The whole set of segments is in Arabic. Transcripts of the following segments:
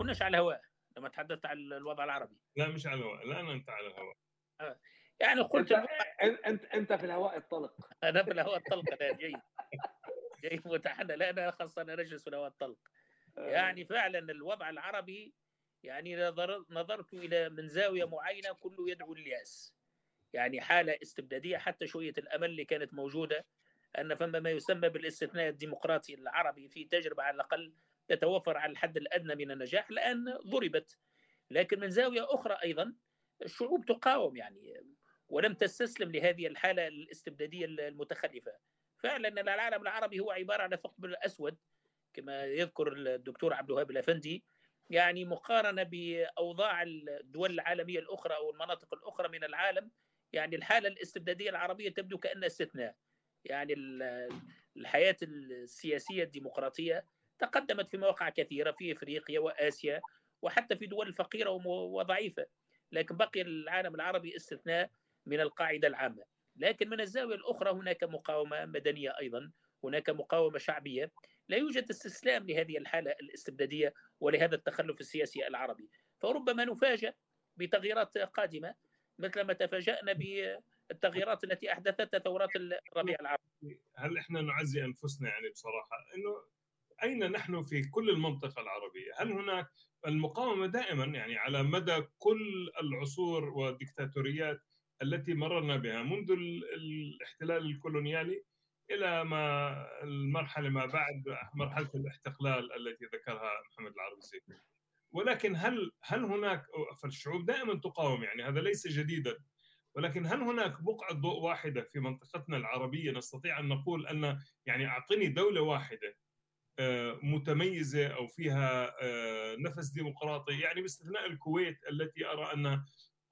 كناش على الهواء لما تحدثت عن الوضع العربي. لا مش على الهواء الان انت على الهواء. يعني قلت أنت انت انت في الهواء الطلق. أنا في الهواء الطلق أنا جيد جيد متحنى لا أنا خاصة أنا نجلس في الهواء الطلق. يعني فعلا الوضع العربي يعني نظرت إلى من زاويه معينة كله يدعو لليأس. يعني حالة استبدادية حتى شوية الأمل اللي كانت موجودة أن فما ما يسمى بالاستثناء الديمقراطي العربي في تجربة على الأقل تتوفر على الحد الأدنى من النجاح الان ضربت. لكن من زاوية أخرى أيضا الشعوب تقاوم يعني ولم تستسلم لهذه الحالة الاستبدادية المتخلفة. فعلا العالم العربي هو عبارة عن ثقب اسود كما يذكر الدكتور عبد الوهاب الأفندي. يعني مقارنة بأوضاع الدول العالمية الأخرى أو المناطق الأخرى من العالم يعني الحالة الاستبدادية العربية تبدو كأنها استثناء. يعني الحياة السياسية الديمقراطية تقدمت في مواقع كثيرة في إفريقيا وآسيا وحتى في دول فقيرة وضعيفة لكن بقي العالم العربي استثناء من القاعدة العامة. لكن من الزاوية الأخرى هناك مقاومة مدنية أيضا هناك مقاومة شعبية. لا يوجد استسلام لهذه الحالة الاستبدادية ولهذا التخلف السياسي العربي. فربما نفاجأ بتغييرات قادمة مثل ما تفاجأنا بالتغييرات التي أحدثتها ثورات الربيع العربي. هل إحنا نعزي أنفسنا يعني بصراحة؟ إنه أين نحن في كل المنطقة العربية؟ هل هناك المقاومة دائما يعني على مدى كل العصور والدكتاتوريات التي مررنا بها منذ الاحتلال الكولونيالي إلى ما المرحلة ما بعد مرحلة الاستقلال التي ذكرها محمد العربي ولكن هل هل هناك فالشعوب دائما تقاوم يعني هذا ليس جديدا ولكن هل هناك بقعة ضوء واحدة في منطقتنا العربية نستطيع أن نقول أن يعني أعطني دولة واحدة متميزة أو فيها آه، نفس ديمقراطي. يعني باستثناء الكويت التي أرى أن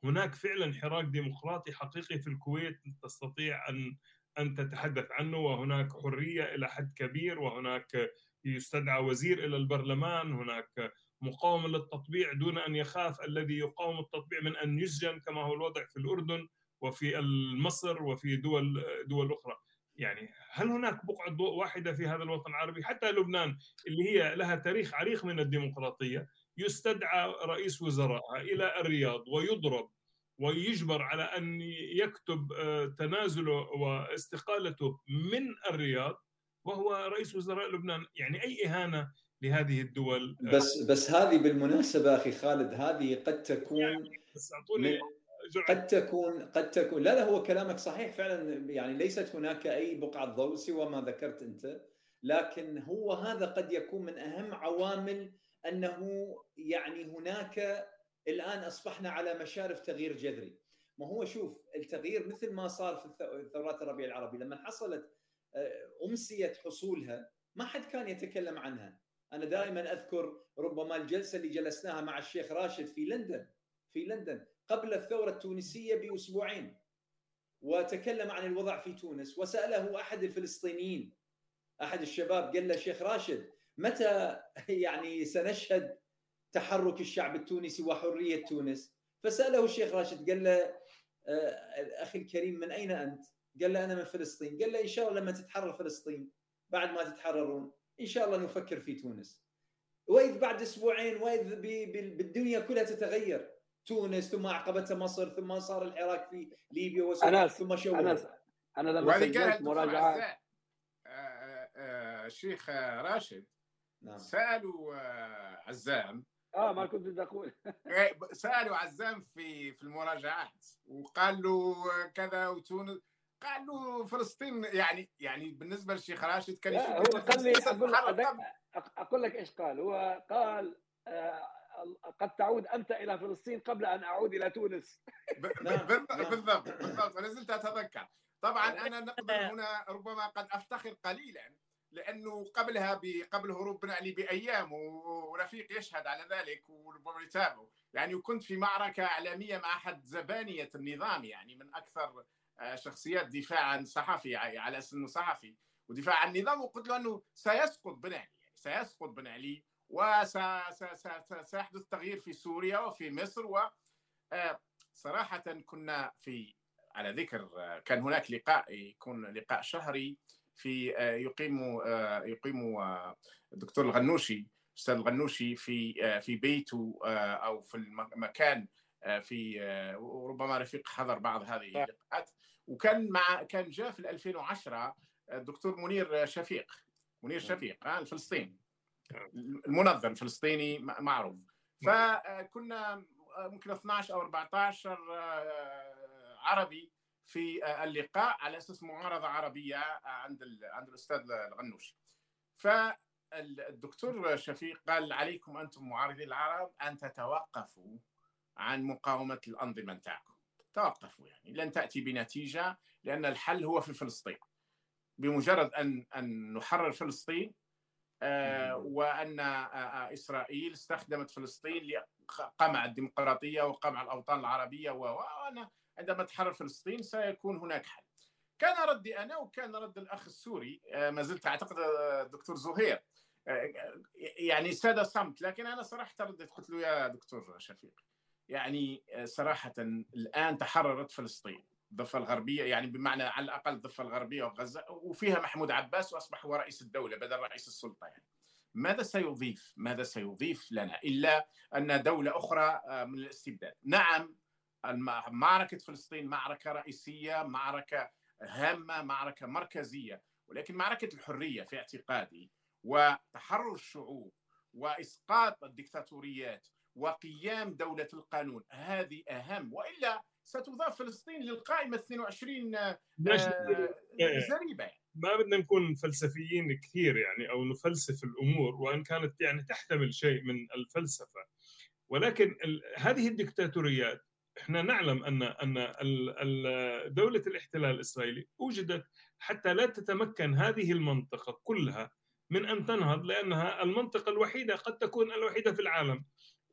هناك فعلا حراك ديمقراطي حقيقي في الكويت تستطيع أن أن تتحدث عنه وهناك حرية إلى حد كبير وهناك يستدعى وزير إلى البرلمان هناك مقاومة للتطبيع دون أن يخاف الذي يقاوم التطبيع من أن يسجن كما هو الوضع في الأردن وفي مصر وفي دول دول أخرى. يعني هل هناك بقعة ضوء واحدة في هذا الوطن العربي؟ حتى لبنان اللي هي لها تاريخ عريق من الديمقراطية يستدعى رئيس وزرائها إلى الرياض ويضرب ويجبر على أن يكتب آه، تنازله واستقالته من الرياض وهو رئيس وزراء لبنان. يعني أي إهانة لهذه الدول؟ بس بس هذه بالمناسبة أخي خالد هذه قد تكون يعني بس قد تكون قد تكون. لا لا هو كلامك صحيح فعلا. يعني ليست هناك أي بقعة ضوء سوى ما ذكرت أنت لكن هو هذا قد يكون من أهم عوامل أنه يعني هناك الآن أصبحنا على مشارف تغيير جذري. ما هو شوف التغيير مثل ما صار في ثورات الربيع العربي لما حصلت آه، امسيت حصولها ما حد كان يتكلم عنها. أنا دائما أذكر ربما الجلسة اللي جلسناها مع الشيخ راشد في لندن. في لندن. قبل الثورة التونسية بأسبوعين. وتكلم عن الوضع في تونس. وسأله أحد الفلسطينيين أحد الشباب قال له شيخ راشد متى يعني سنشهد تحرك الشعب التونسي وحرية تونس؟ فسأله الشيخ راشد قال له آه، أخي الكريم من أين أنت؟ قال له أنا من فلسطين. قال له إن شاء الله لما تتحرر فلسطين بعد ما تتحررون إن شاء الله نفكر في تونس. وإذ بعد أسبوعين وإذ بالدنيا كلها تتغير. تونس ثم عقبتها مصر ثم صار العراق في ليبيا وسوريا ثم شو أنا أنا لما سجلت مراجعه الشيخ راشد نعم. سألوا آه، عزام. آه ما كنت بدي أقول. إيه، سألوا عزام في في المراجعات وقال له كذا وتونس قال له فلسطين يعني يعني بالنسبة للشيخ راشد كان هو قال لي أقول, أقول لك إيش قال. هو قال آه قد تعود أنت إلى فلسطين قبل أن أعود إلى تونس. نعم. بالضبط بالضبط أنا زلت أتذكر. طبعا أنا نقدر هنا ربما قد أفتخر قليلا لأنه قبلها قبل هروب بن علي بأيام ورفيق يشهد على ذلك وربما يتابعه. يعني وكنت في معركة إعلامية مع أحد زبانية النظام يعني من أكثر آه، شخصيات دفاع عن صحفي على أساس إنه صحفي ودفاع عن النظام وقلت له أنه سيسقط بن علي يعني سيسقط بن علي وسيحدث تغيير في سوريا وفي مصر و آه، صراحة كنا في على ذكر آه، كان هناك لقاء يكون لقاء شهري في يقيم يقيم الدكتور الغنوشي الاستاذ الغنوشي في في بيته أو في المكان في وربما رفيق حضر بعض هذه اللقاءات. وكان مع كان جاء في 2010 الدكتور منير شفيق منير شفيق الفلسطيني. المنظم الفلسطيني معروف. فكنا ممكن 12 أو 14 عربي في اللقاء على أساس معارضة عربية عند عند الأستاذ الغنوشي فالدكتور شفيق قال عليكم أنتم معارضي العرب أن تتوقفوا عن مقاومة الأنظمة نتاعكم. توقفوا يعني لن تأتي بنتيجة لأن الحل هو في فلسطين. بمجرد أن أن نحرر فلسطين آه وأن آه إسرائيل استخدمت فلسطين لقمع الديمقراطية وقمع الأوطان العربية وأنا عندما تحرر فلسطين سيكون هناك حل. كان ردي أنا وكان رد الأخ السوري آه ما زلت أعتقد الدكتور زهير. يعني ساد صمت لكن أنا صراحة رديت قلت له يا دكتور شفيق يعني صراحة الآن تحررت فلسطين. الضفة الغربية يعني بمعنى على الأقل الضفة الغربية وغزة وفيها محمود عباس وأصبح هو رئيس الدولة بدل رئيس السلطة يعني ماذا سيضيف؟ ماذا سيضيف لنا إلا أن دولة أخرى من الاستبداد؟ نعم معركة فلسطين معركة رئيسية، معركة هامة، معركة مركزية، ولكن معركة الحرية في اعتقادي وتحرر الشعوب وإسقاط الدكتاتوريات وقيام دولة القانون هذه أهم وإلا ستضاف فلسطين للقائمة 22 آه زريبة. ما بدنا نكون فلسفيين كثير يعني أو نفلسف الأمور وإن كانت يعني تحتمل شيء من الفلسفة. ولكن هذه الدكتاتوريات إحنا نعلم ان أن دولة الاحتلال الإسرائيلي وجدت حتى لا تتمكن هذه المنطقة كلها من أن تنهض لأنها المنطقة الوحيدة قد تكون الوحيدة في العالم.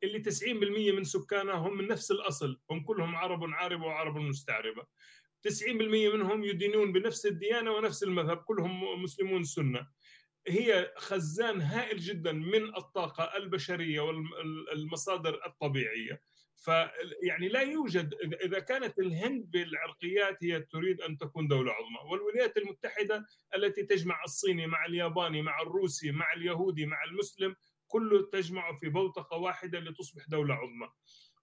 اللي 90% من سكانها هم من نفس الأصل هم كلهم عرب عاربة وعرب مستعربة. 90% منهم يدينون بنفس الديانة ونفس المذهب كلهم مسلمون سنة. هي خزان هائل جدا من الطاقة البشرية والمصادر الطبيعية. فيعني لا يوجد إذا كانت الهند بالعرقيات هي تريد أن تكون دولة عظمى. والولايات المتحدة التي تجمع الصيني مع الياباني مع الروسي مع اليهودي مع المسلم كله تجمع في بوتقة واحدة لتصبح دولة عظمى.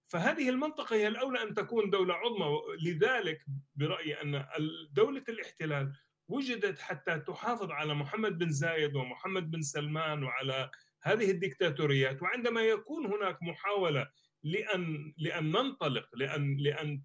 فهذه المنطقة هي الأولى أن تكون دولة عظمى لذلك برأيي أن دولة الاحتلال وجدت حتى تحافظ على محمد بن زايد ومحمد بن سلمان وعلى هذه الدكتاتوريات. وعندما يكون هناك محاولة لأن لأن ننطلق لأن لأن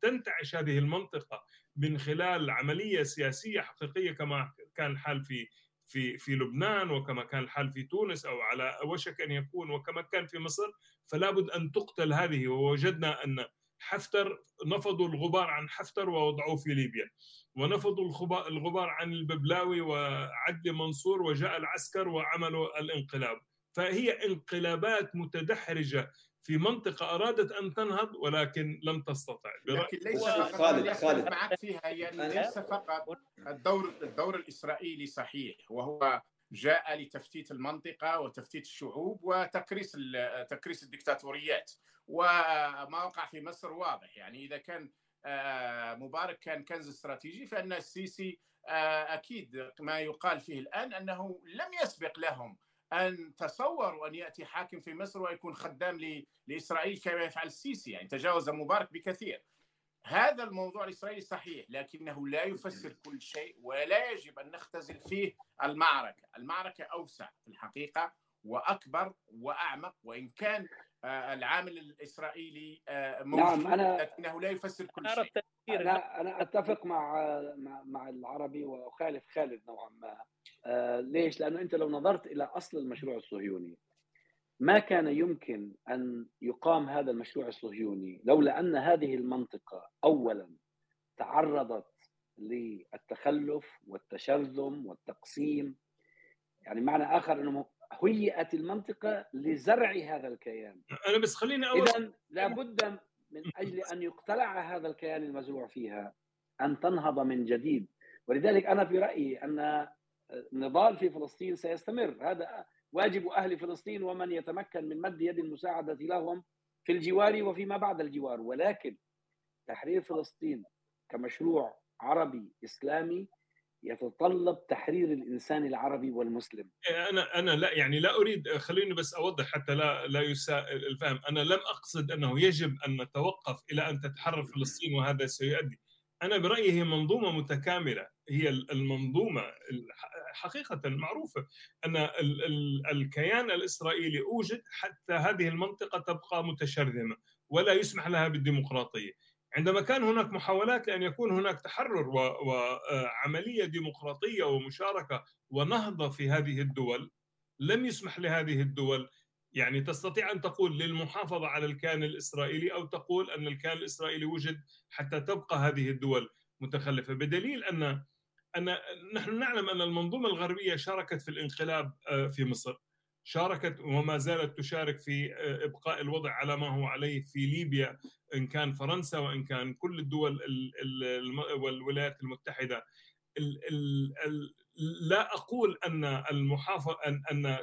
تنتعش هذه المنطقة من خلال عملية سياسية حقيقية كما كان الحال في في في لبنان وكما كان الحال في تونس أو على وشك أن يكون وكما كان في مصر فلا بد أن تقتل هذه. ووجدنا أن حفتر نفضوا الغبار عن حفتر ووضعوه في ليبيا. ونفضوا الغبار عن الببلاوي وعدلي منصور وجاء العسكر وعملوا الانقلاب. فهي انقلابات متدحرجة في منطقة أرادت أن تنهض ولكن لم تستطع. لكن ليس خالد خالد. معك فيها يعني ليس فقط الدور الدور الإسرائيلي صحيح وهو جاء لتفتيت المنطقة وتفتيت الشعوب وتكريس تكريس الدكتاتوريات وما وقع في مصر واضح. يعني إذا كان مبارك كان كنز استراتيجي فإن السيسي أكيد ما يقال فيه الآن أنه لم يسبق لهم أن تصوروا أن يأتي حاكم في مصر ويكون خدام لإسرائيل كما يفعل السيسي يعني تجاوز مبارك بكثير. هذا الموضوع الإسرائيلي صحيح لكنه لا يفسر كل شيء ولا يجب أن نختزل فيه المعركة، المعركة أوسع في الحقيقة وأكبر وأعمق وإن كان العامل الإسرائيلي موجود نعم أنا لكنه لا يفسر كل شيء. أنا أنا أتفق مع مع العربي وأخالف خالد نوعا ما. آه ليش؟ لأنه أنت لو نظرت إلى أصل المشروع الصهيوني ما كان يمكن أن يقام هذا المشروع الصهيوني لولا أن هذه المنطقة اولا تعرضت للتخلف والتشرذم والتقسيم. يعني معنى آخر أنه هيئت المنطقة لزرع هذا الكيان. أنا بس خليني أول اذا لابد من أجل أن يقتلع هذا الكيان المزروع فيها أن تنهض من جديد. ولذلك أنا في رأيي أن النضال في فلسطين سيستمر. هذا واجب أهل فلسطين ومن يتمكن من مد يد المساعدة لهم في الجوار وفيما بعد الجوار. ولكن تحرير فلسطين كمشروع عربي إسلامي يتطلب تحرير الإنسان العربي والمسلم. أنا أنا لا يعني لا أريد خليني بس أوضح حتى لا لا يساء الفهم. أنا لم أقصد أنه يجب أن نتوقف إلى أن تتحرر فلسطين وهذا سيؤدي. أنا برأيي هي منظومة متكاملة. هي المنظومة حقيقة معروفة أن الكيان الإسرائيلي أوجد حتى هذه المنطقة تبقى متشرذمة ولا يسمح لها بالديمقراطية. عندما كان هناك محاولات لأن يكون هناك تحرر وعمليه ديمقراطية ومشاركة ونهضة في هذه الدول لم يسمح لهذه الدول يعني تستطيع أن تقول للمحافظة على الكيان الإسرائيلي أو تقول أن الكيان الإسرائيلي وجد حتى تبقى هذه الدول متخلفة. بدليل أن ان نحن نعلم أن المنظومة الغربية شاركت في الانقلاب آه، في مصر. شاركت وما زالت تشارك في آه، إبقاء الوضع على ما هو عليه في ليبيا إن كان فرنسا وإن كان كل الدول والولايات المتحدة. لا أقول أن المحافظه ان أن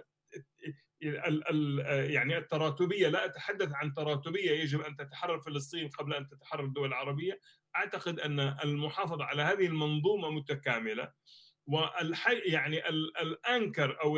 يعني التراتبية لا أتحدث عن تراتبية يجب أن تتحرر فلسطين قبل أن تتحرر الدول العربية. أعتقد أن المحافظة على هذه المنظومة متكاملة والحي يعني الأنكر أو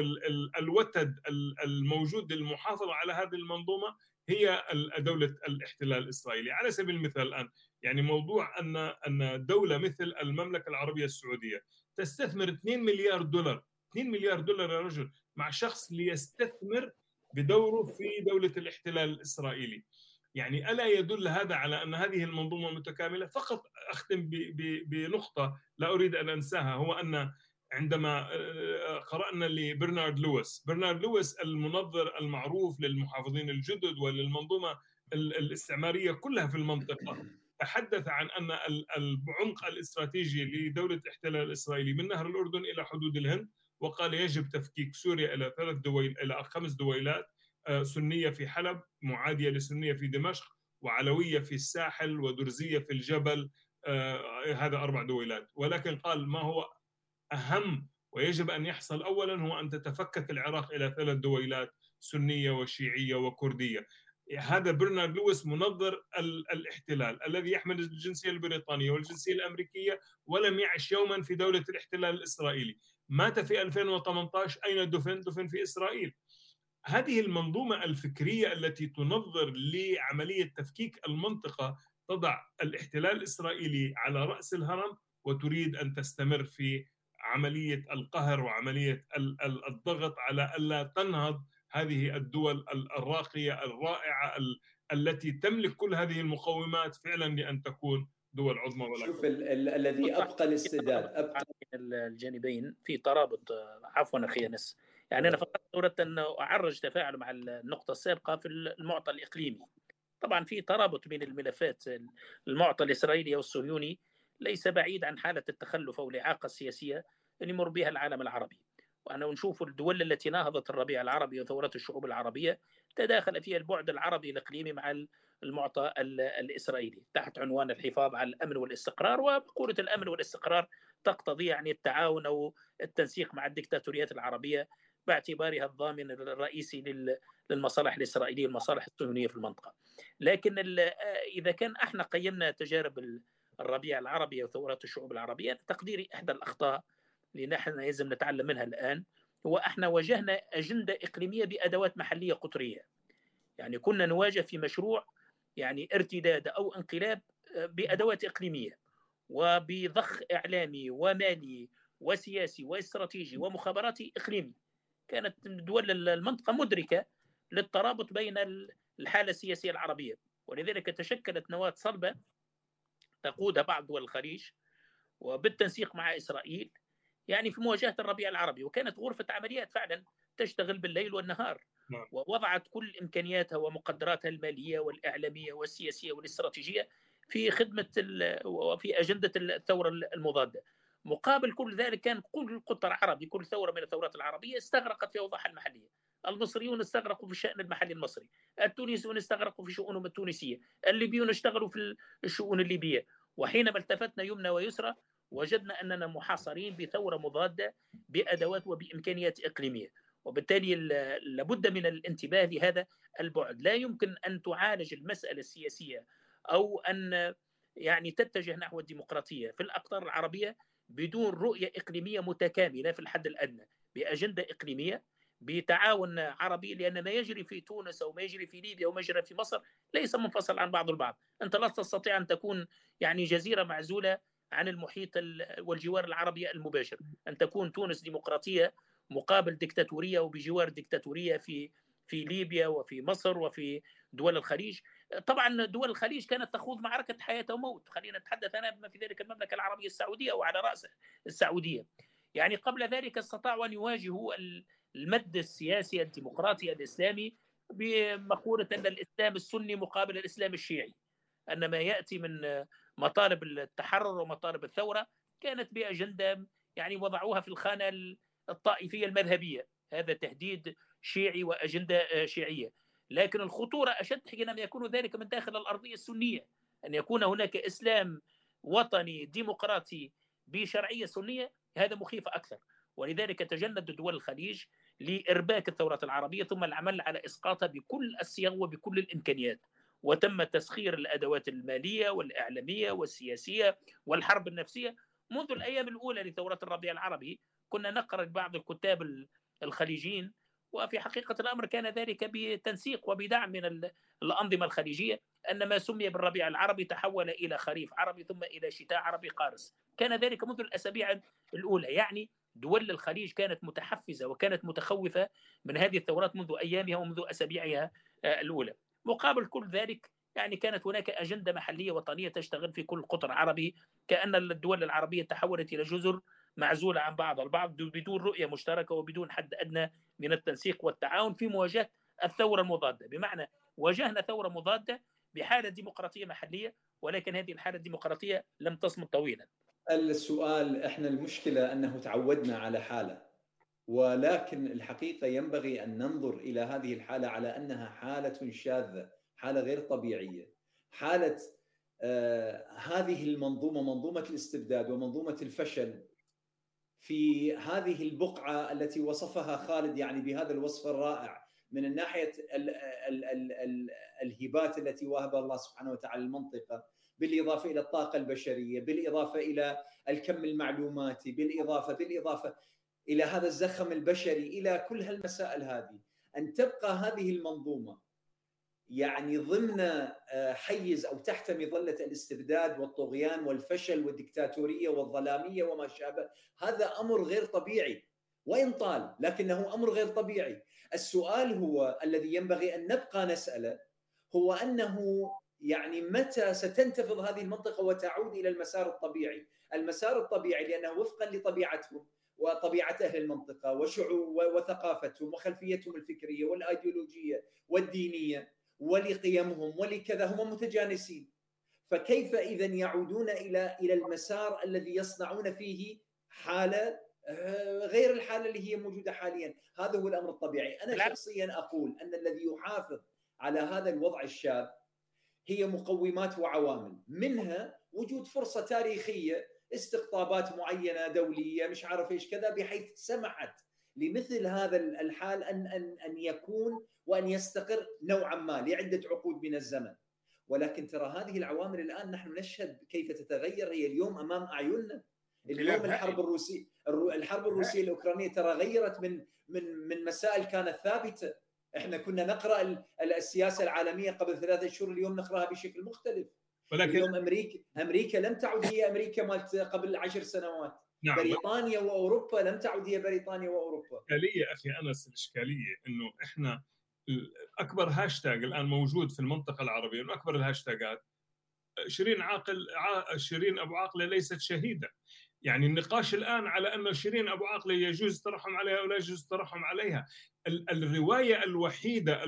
الوتد الموجود للمحافظة على هذه المنظومة هي دولة الاحتلال الإسرائيلي. على سبيل المثال الآن يعني موضوع ان أن دولة مثل المملكة العربية السعودية تستثمر 2 مليار دولار 2 مليار دولار يا رجل مع شخص ليستثمر بدوره في دولة الاحتلال الإسرائيلي. يعني ألا يدل هذا على أن هذه المنظومة متكاملة؟ فقط أختم بنقطة لا أريد أن أنساها هو أن عندما آه، قرأنا لبرنارد لويس برنارد لويس المنظر المعروف للمحافظين الجدد وللمنظومة الاستعمارية كلها في المنطقة. تحدث عن أن العمق الاستراتيجي لدولة الاحتلال الاسرائيلي من نهر الأردن إلى حدود الهند وقال يجب تفكيك سوريا إلى ثلاث دويل إلى خمس دويلات آه، سنية في حلب معادية لسنية في دمشق وعلوية في الساحل ودرزية في الجبل آه، هذا أربع دويلات. ولكن قال ما هو أهم ويجب أن يحصل اولا هو أن تتفكك العراق إلى ثلاث دويلات سنية وشيعية وكردية. هذا برنارد لويس منظر الاحتلال الذي يحمل الجنسية البريطانية والجنسية الأمريكية ولم يعش يوما في دولة الاحتلال الإسرائيلي. مات في 2018 أين دفن؟ دفن في إسرائيل. هذه المنظومة الفكرية التي تنظر لعملية تفكيك المنطقة تضع الاحتلال الإسرائيلي على رأس الهرم وتريد أن تستمر في عملية القهر وعملية الضغط على ألا تنهض هذه الدول الراقية الرائعة التي تملك كل هذه المقومات فعلا لأن تكون دول عظمى ولا شوف الذي أبقى الاستعداد أبقى الجانبين في ترابط عفوا أخي أنس. يعني أنا فقط اردت ان أعرج تفاعل مع النقطة السابقة في المعطى الإقليمي. طبعا في ترابط بين الملفات المعطى الإسرائيلي والصهيوني ليس بعيد عن حالة التخلف أو الإعاقة السياسية اللي يمر بها العالم العربي. وأنا نشوف الدول التي نهضت الربيع العربي وثورات الشعوب العربية تداخل فيها البعد العربي الإقليمي مع المعطى الإسرائيلي تحت عنوان الحفاظ على الأمن والاستقرار. ومقولة الأمن والاستقرار تقتضي يعني التعاون أو التنسيق مع الدكتاتوريات العربية باعتبارها الضامن الرئيسي للمصالح الإسرائيلية والمصالح الصهيونية في المنطقة. لكن إذا كان إحنا قيمنا تجارب الربيع العربي وثورات الشعوب العربية تقديري إحدى الأخطاء اللي نحن لازم نتعلم منها الآن. هو إحنا واجهنا أجندة إقليمية بأدوات محلية قطرية. يعني كنا نواجه في مشروع يعني ارتداد أو انقلاب آه، بأدوات إقليمية وبضخ إعلامي ومالي وسياسي وإستراتيجي ومخابراتي إقليمي. كانت دول المنطقة مدركة للترابط بين الحالة السياسية العربية. ولذلك تشكلت نواة صلبة تقودها بعض دول الخليج وبالتنسيق مع إسرائيل يعني في مواجهة الربيع العربي. وكانت غرفة عمليات فعلا تشتغل بالليل والنهار. نعم. ووضعت كل إمكانياتها ومقدراتها المالية والإعلامية والسياسية والاستراتيجية في خدمة وفي أجندة الثورة المضادة. مقابل كل ذلك كان كل قطر عربي كل ثورة من الثورات العربية استغرقت في اوضاعها المحلية. المصريون استغرقوا في الشان المحلي المصري. التونسيون استغرقوا في شؤونهم التونسية. الليبيون اشتغلوا في الشؤون الليبية. وحينما التفتنا يمنى ويسرى وجدنا أننا محاصرين بثورة مضادة بأدوات وبإمكانيات إقليمية. وبالتالي لابد من الانتباه لهذا البعد. لا يمكن أن تعالج المسألة السياسية أو أن يعني تتجه نحو الديمقراطية. في الأقطار العربية بدون رؤية إقليمية متكاملة في الحد الأدنى بأجندة إقليمية بتعاون عربي لأن ما يجري في تونس أو ما يجري في ليبيا أو ما يجري في مصر ليس منفصل عن بعض البعض، أنت لا تستطيع أن تكون يعني جزيرة معزولة عن المحيط والجوار العربي المباشر، أن تكون تونس ديمقراطية مقابل ديكتاتوريه وبجوار ديكتاتوريه في في ليبيا وفي مصر وفي دول الخليج. طبعا دول الخليج كانت تخوض معركة حياة وموت. خلينا نتحدث أنا بما في ذلك المملكة العربية السعودية وعلى رأس السعودية. يعني قبل ذلك استطاعوا أن يواجهوا المد السياسي الديمقراطي الإسلامي بمقولة أن الإسلام السني مقابل الإسلام الشيعي. أن ما يأتي من مطالب التحرر ومطالب الثورة كانت بأجندة يعني وضعوها في الخانة الطائفية المذهبية. هذا تهديد شيعي وأجندة شيعية. لكن الخطورة أشد حينما يكون ذلك من داخل الأرضية السنية. أن يكون هناك إسلام وطني ديمقراطي بشرعية سنية هذا مخيف أكثر. ولذلك تجند دول الخليج لإرباك الثورات العربية ثم العمل على إسقاطها بكل الصيغ وبكل الإمكانيات. وتم تسخير الأدوات المالية والإعلامية والسياسية والحرب النفسية. منذ الأيام الأولى لثورات الربيع العربي كنا نقرأ بعض الكتاب الخليجيين وفي حقيقة الأمر كان ذلك بتنسيق وبدعم من الأنظمة الخليجية أن ما سمي بالربيع العربي تحول إلى خريف عربي ثم إلى شتاء عربي قارس. كان ذلك منذ الأسابيع الأولى. يعني دول الخليج كانت متحفزة وكانت متخوفة من هذه الثورات منذ أيامها ومنذ أسابيعها الأولى. مقابل كل ذلك يعني كانت هناك أجندة محلية وطنية تشتغل في كل قطر عربي كأن الدول العربية تحولت إلى جزر معزولة عن بعض. البعض بدون رؤية مشتركة وبدون حد أدنى من التنسيق والتعاون في مواجهة الثورة المضادة. بمعنى واجهنا ثورة مضادة بحالة ديمقراطية محلية ولكن هذه الحالة الديمقراطية لم تصمد طويلا. السؤال إحنا المشكلة أنه تعودنا على حالة ولكن الحقيقة ينبغي أن ننظر إلى هذه الحالة على أنها حالة شاذة حالة غير طبيعية. حالة آه هذه المنظومة منظومة الاستبداد ومنظومة الفشل في هذه البقعة التي وصفها خالد يعني بهذا الوصف الرائع من الناحية ال ال ال ال الهبات التي وهبها الله سبحانه وتعالى المنطقة بالإضافة إلى الطاقة البشرية، بالإضافة إلى الكم المعلوماتي، بالاضافه بالإضافة إلى هذا الزخم البشري، إلى كل هالمسائل هذه، أن تبقى هذه المنظومة يعني ضمن حيز أو تحت مظله الاستبداد والطغيان والفشل والدكتاتورية والظلامية وما شابه، هذا أمر غير طبيعي وإن طال لكنه أمر غير طبيعي. السؤال هو الذي ينبغي أن نبقى نسأله هو أنه يعني متى ستنتفض هذه المنطقة وتعود إلى المسار الطبيعي؟ المسار الطبيعي لأنه وفقا لطبيعتهم وطبيعة أهل المنطقة وشعوب وثقافتهم وخلفيتهم الفكرية والأيديولوجية والدينية ولقيمهم ولكذا هم متجانسين. فكيف إذا يعودون إلى إلى المسار الذي يصنعون فيه حالة غير الحالة اللي هي موجودة حاليا؟ هذا هو الأمر الطبيعي. أنا شخصيا أقول أن الذي يحافظ على هذا الوضع الشاذ هي مقومات وعوامل منها وجود فرصة تاريخية استقطابات معينة دولية مش عارف إيش كذا بحيث سمحت لمثل هذا الحال ان ان أن يكون وأن يستقر نوعا ما لعدة عقود من الزمن. ولكن ترى هذه العوامل الآن نحن نشهد كيف تتغير. هي اليوم أمام أعيننا. اليوم الحرب الروسيه الحرب الروسية الأوكرانية ترى غيرت من من من مسائل كانت ثابتة. إحنا كنا نقرأ السياسة العالمية قبل ثلاثة اشهر اليوم نقرأها بشكل مختلف. ولكن اليوم أمريكا أمريكا لم تعد هي أمريكا مالت قبل عشر سنوات. نعم. بريطانيا وأوروبا لم تعد هي بريطانيا وأوروبا. الاشكاليه أخي أنس الاشكاليه إنه إحنا أكبر هاشتاج الآن موجود في المنطقة العربية من أكبر الهاشتاجات شيرين عاقل شيرين أبو عاقلة ليست شهيدة. يعني النقاش الآن على أن شيرين أبو عاقلة يجوز الترحم عليها أو لا يجوز الترحم عليها. الرواية الوحيدة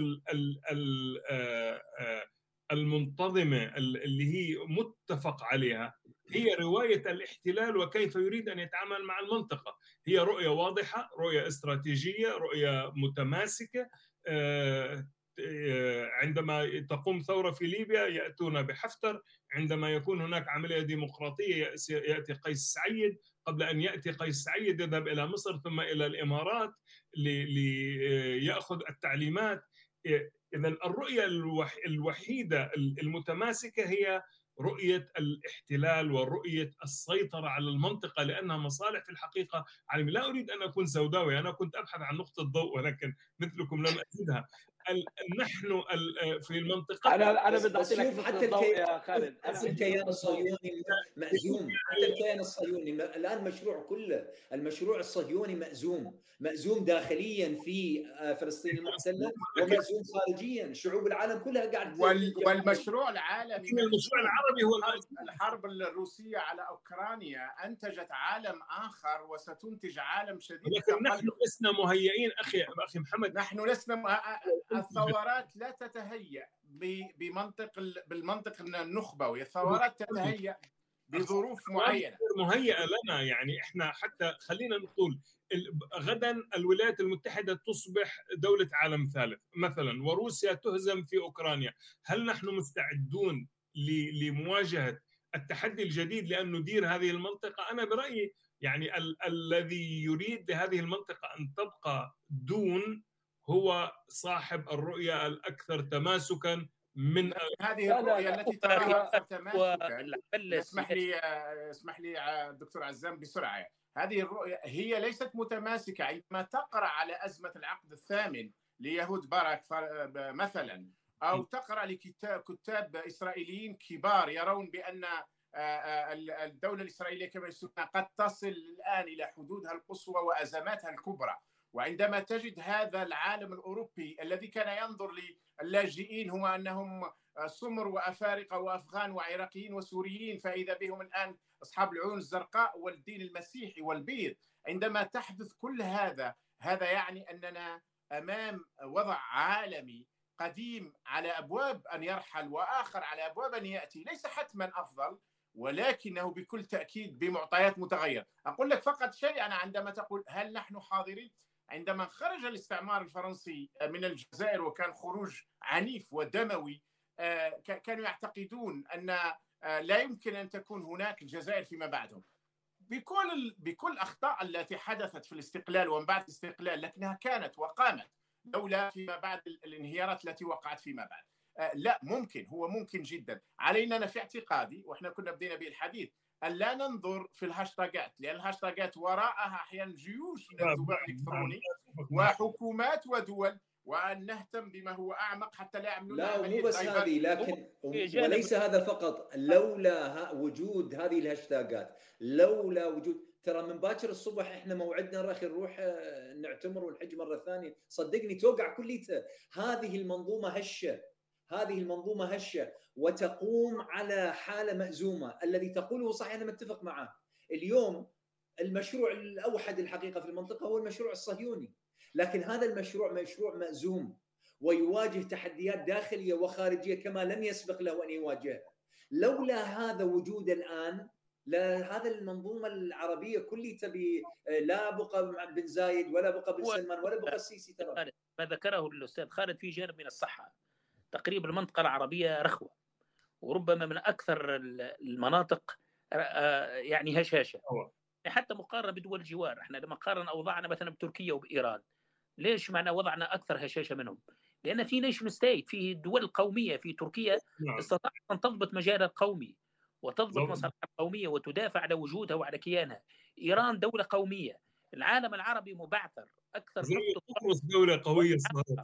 المنتظمة اللي هي متفق عليها هي رواية الاحتلال وكيف يريد أن يتعامل مع المنطقة. هي رؤية واضحة رؤية استراتيجية رؤية متماسكة. عندما تقوم ثورة في ليبيا يأتون بحفتر. عندما يكون هناك عملية ديمقراطية يأتي قيس سعيد. قبل أن يأتي قيس سعيد يذهب إلى مصر ثم إلى الإمارات لياخذ التعليمات. اذا الرؤية الوحيدة المتماسكة هي رؤية الاحتلال ورؤية السيطرة على المنطقة لأنها مصالح في الحقيقة عالمي لا أريد أن أكون سوداوي أنا كنت أبحث عن نقطة ضوء ولكن مثلكم لم أجدها. نحن في المنطقة. أنا أنا بدي اعطي لك حتى يا خالد. أنا الكيان الصهيوني مأزوم. حتى الكيان الصهيوني الآن المشروع كله. المشروع الصهيوني مأزوم. مأزوم داخليا في آه، فلسطين المحتلة ومأزوم خارجيا. شعوب العالم كلها قاعد وال... والمشروع العالمي المشروع العربي هو الحرب الروسية على أوكرانيا أنتجت عالم آخر وستنتج عالم شديد لكن نحن لسنا مهيئين. أخي أخي محمد. نحن لسنا الثورات لا تتهيأ بمنطق بالمنطق النخبوي الثورات تتهيأ بظروف معينة. مهيئة لنا. يعني إحنا حتى خلينا نقول غدا الولايات المتحدة تصبح دولة عالم ثالث. مثلا وروسيا تهزم في أوكرانيا. هل نحن مستعدون لمواجهة التحدي الجديد لأن ندير هذه المنطقة؟ أنا برأيي يعني ال- الذي يريد لهذه المنطقة أن تبقى دون هو صاحب الرؤية الأكثر تماسكا من هذه الرؤية التي تراها تماسكا اسمح لي اسمح لي دكتور عزام بسرعة. هذه الرؤية هي ليست متماسكة عندما تقرأ على أزمة العقد الثامن ليهود باراك مثلا أو تقرأ لكتاب كتاب إسرائيليين كبار يرون بأن الدولة الإسرائيلية كما يسمى قد تصل الآن إلى حدودها القصوى وأزماتها الكبرى. وعندما تجد هذا العالم الأوروبي الذي كان ينظر للاجئين هم أنهم سمر وافارقه وأفغان وعراقيين وسوريين فإذا بهم الآن أصحاب العيون الزرقاء والدين المسيحي والبيض. عندما تحدث كل هذا هذا يعني أننا أمام وضع عالمي قديم على أبواب أن يرحل وآخر على أبواب أن يأتي. ليس حتما أفضل ولكنه بكل تأكيد بمعطيات متغيره أقول لك فقط شيء أنا عندما تقول هل نحن حاضرين؟ عندما خرج الاستعمار الفرنسي من الجزائر وكان خروج عنيف ودموي كانوا يعتقدون أن لا يمكن أن تكون هناك الجزائر فيما بعدهم. بكل بكل أخطاء التي حدثت في الاستقلال ومن بعد الاستقلال لكنها كانت وقامت لولا فيما بعد الانهيارات التي وقعت فيما بعد. لا ممكن هو ممكن جدا. علينا أنا في اعتقادي وإحنا كنا بدينا به الحديث ان لا ننظر في الهاشتاجات لأن الهاشتاجات وراءها أحيانا جيوش من الذباب الإلكتروني وحكومات ودول وأن نهتم بما هو أعمق حتى لا يعملون لا مو بس هذه لكن وليس هذا فقط لولا وجود هذه الهاشتاجات لولا وجود ترى من باكر الصبح إحنا موعدنا رخي نروح نعتمر ونحج مرة ثانية. صدقني توقع كليته هذه المنظومة هشة هذه المنظومة هشة. وتقوم على حالة مأزومة الذي تقوله صحيح أنا متفق معه. اليوم المشروع الأوحد الحقيقة في المنطقة هو المشروع الصهيوني. لكن هذا المشروع مشروع مأزوم ويواجه تحديات داخلية وخارجية كما لم يسبق له أن يواجهها لولا هذا وجود الآن لا هذا المنظومة العربية كلها تبي لا بقى بن زايد ولا بقى بن سلمان ولا بقى السيسي ترى. ما ذكره الأستاذ خالد في جانب من الصحة. تقريبا المنطقة العربية رخوة. وربما من أكثر المناطق يعني هشاشة. حتى مقارنة بدول الجوار إحنا لما قارن اوضاعنا مثلا بتركيا وبإيران ليش معنا وضعنا أكثر هشاشة منهم؟ لأن في nation state في دول قومية في تركيا استطاعت أن تضبط مجالها القومي وتضبط مصالحها القوميه وتدافع على وجودها وعلى كيانها. إيران دولة قومية، العالم العربي مبعثر أكثر قبرص دولة قوية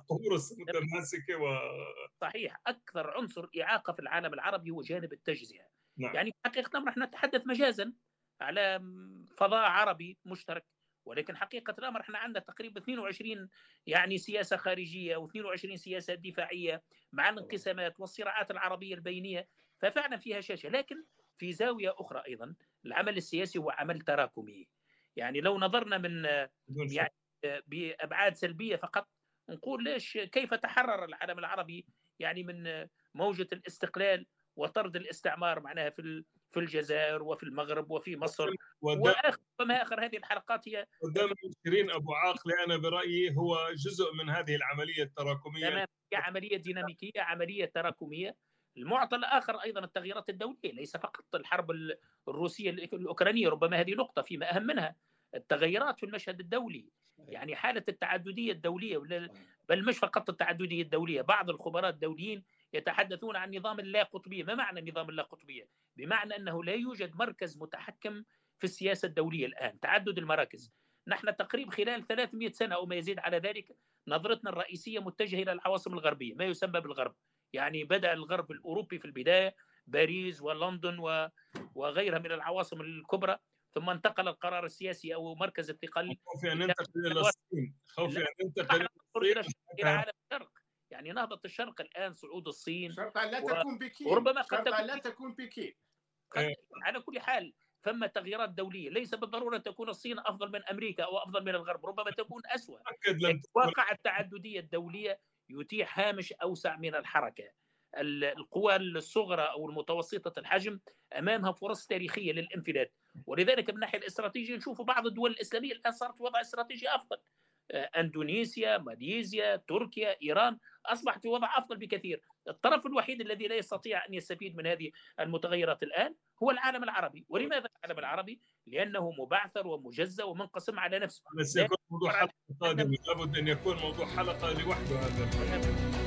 قبرص متماسكة و صحيح أكثر عنصر إعاقة في العالم العربي هو جانب التجزئة. نعم. يعني حقيقه نحن نتحدث مجازا على فضاء عربي مشترك ولكن حقيقة الأمر إحنا عندنا تقريبا 22 يعني سياسة خارجية و22 سياسة دفاعية مع الانقسامات والصراعات العربية البينية ففعلا فيها شاشة لكن في زاوية أخرى أيضا العمل السياسي هو عمل تراكمي يعني لو نظرنا من يعني بأبعاد سلبية فقط نقول ليش كيف تحرر العالم العربي؟ يعني من موجة الاستقلال وطرد الاستعمار معناها في في الجزائر وفي المغرب وفي مصر. وآخر وما آخر هذه الحلقات هي قدام شيرين أبو عاقلة أنا برأيي هو جزء من هذه العملية التراكمية. تمام. عملية ديناميكية عملية تراكمية. المعطى الآخر أيضا التغييرات الدولية ليس فقط الحرب الروسية الأوكرانية ربما هذه نقطة فيما أهم منها التغيرات في المشهد الدولي يعني حالة التعددية الدولية بل مش فقط التعددية الدولية بعض الخبراء الدوليين يتحدثون عن نظام اللا قطبية، ما معنى نظام اللا قطبية؟ بمعنى أنه لا يوجد مركز متحكم في السياسة الدولية الآن، تعدد المراكز. نحن تقريبا خلال 300 سنة أو ما يزيد على ذلك نظرتنا الرئيسية متجهة إلى العواصم الغربية، ما يسمى بالغرب. يعني بدأ الغرب الأوروبي في البداية باريس ولندن وغيرها من العواصم الكبرى ثم انتقل القرار السياسي أو مركز الثقل خوفي أن ننتقل إلى الصين. خوفي أن ننتقل إلى إلى عالم الشرق. يعني نهضة الشرق الآن صعود الصين شرط لا تكون بكين. وربما قد تكون لا تكون بكين. على كل حال ثم تغييرات دولية. ليس بالضرورة تكون الصين أفضل من أمريكا أو أفضل من الغرب ربما تكون اسوء واقع التعددية الدولية يتيح هامش أوسع من الحركة. القوى الصغرى أو المتوسطة الحجم أمامها فرص تاريخية للانفلات. ولذلك من الناحيه الاستراتيجية نشوف بعض الدول الإسلامية الآن صارت وضع استراتيجي أفضل. أندونيسيا ماليزيا تركيا إيران أصبحت في وضع أفضل بكثير. الطرف الوحيد الذي لا يستطيع أن يستفيد من هذه المتغيرات الآن هو العالم العربي. ولماذا العالم العربي؟ لأنه مبعثر ومجزى ومنقسم على نفسه. بس يكون موضوع حلقة قادمة. لابد أن يكون موضوع حلقة لوحده هذا.